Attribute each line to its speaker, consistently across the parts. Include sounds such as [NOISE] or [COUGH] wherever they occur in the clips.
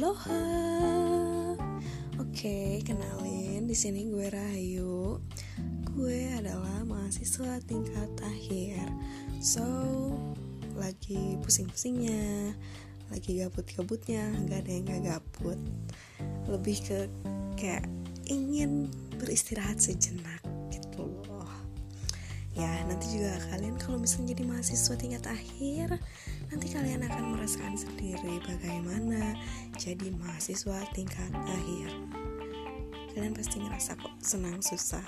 Speaker 1: Aloha. Oke, kenalin di sini gue Rayu, Gue adalah mahasiswa tingkat akhir. So, lagi pusing-pusingnya, lagi gabut-gabutnya, nggak ada yang nggak gabut. Lebih ke kayak ingin beristirahat sejenak gitu loh. Ya, nanti juga kalian kalau misalnya jadi mahasiswa tingkat akhir, nanti kalian akan merasakan sendiri bagaimana jadi mahasiswa tingkat akhir. Kalian pasti ngerasa kok senang susah.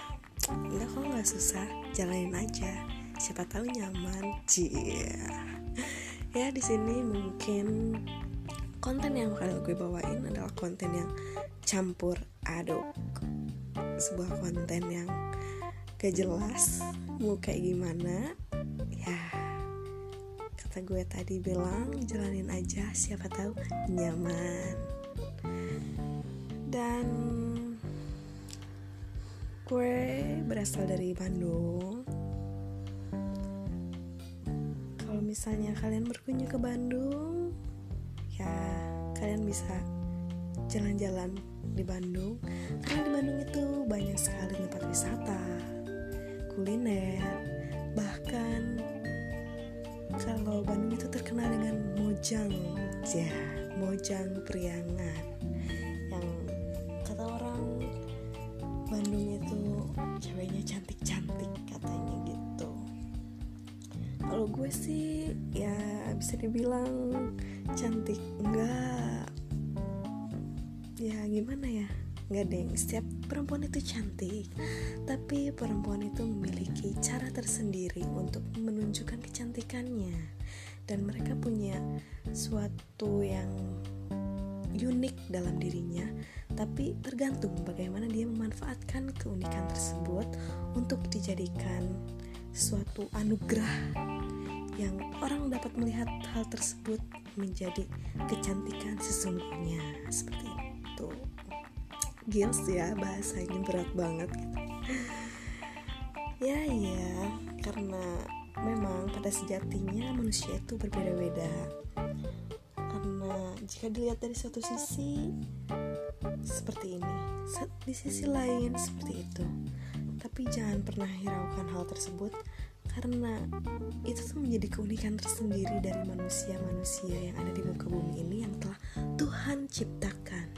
Speaker 1: Enggak kok nggak susah? Jalanin aja. Siapa tahu nyaman. Cia ya di sini mungkin konten yang bakal gue bawain adalah konten yang campur aduk. Sebuah konten yang gak jelas mau kayak gimana kata gue tadi bilang jalanin aja siapa tahu nyaman. Dan gue berasal dari Bandung. Kalau misalnya kalian berkunjung ke Bandung ya kalian bisa jalan-jalan di Bandung. Karena di Bandung itu banyak sekali tempat wisata kuliner kalau Bandung itu terkenal dengan Mojang ya Mojang Priangan. Yang kata orang Bandung itu ceweknya cantik-cantik katanya gitu. Kalau gue sih ya bisa dibilang cantik. Enggak. Ya gimana ya nggak deng setiap perempuan itu cantik. Tapi perempuan itu memiliki cara tersendiri untuk menunjukkan kecantikannya. Dan mereka punya suatu yang unik dalam dirinya, tapi tergantung bagaimana dia memanfaatkan keunikan tersebut untuk dijadikan suatu anugerah yang orang dapat melihat hal tersebut menjadi kecantikan sesungguhnya. Seperti itu. Gils ya bahasanya berat banget gitu. Ya ya, karena memang pada sejatinya manusia itu berbeda-beda. Jika dilihat dari suatu sisi seperti ini. Di sisi lain seperti itu. Tapi jangan pernah hiraukan hal tersebut karena itu tuh menjadi keunikan tersendiri dari manusia-manusia yang ada di muka bumi ini yang telah Tuhan ciptakan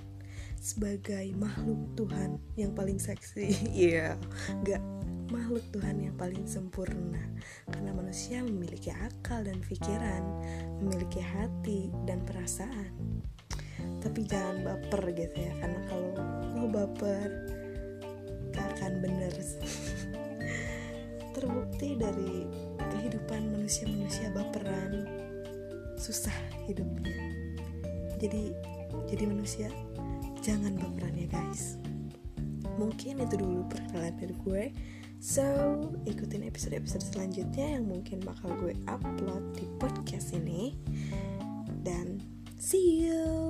Speaker 1: sebagai makhluk Tuhan yang paling seksi. [LAUGHS] Iya yeah, nggak makhluk Tuhan yang paling sempurna. Karena manusia memiliki akal dan pikiran memiliki hati dan perasaan. Tapi jangan baper gitu ya karena kalau lo baper gak akan bener. [LAUGHS] Terbukti dari kehidupan manusia-manusia baperan susah hidupnya. Jadi jadi manusia jangan baperan ya guys mungkin itu dulu perkenalan dari gue So, ikutin episode-episode selanjutnya yang mungkin bakal gue upload di podcast ini. Dan see you.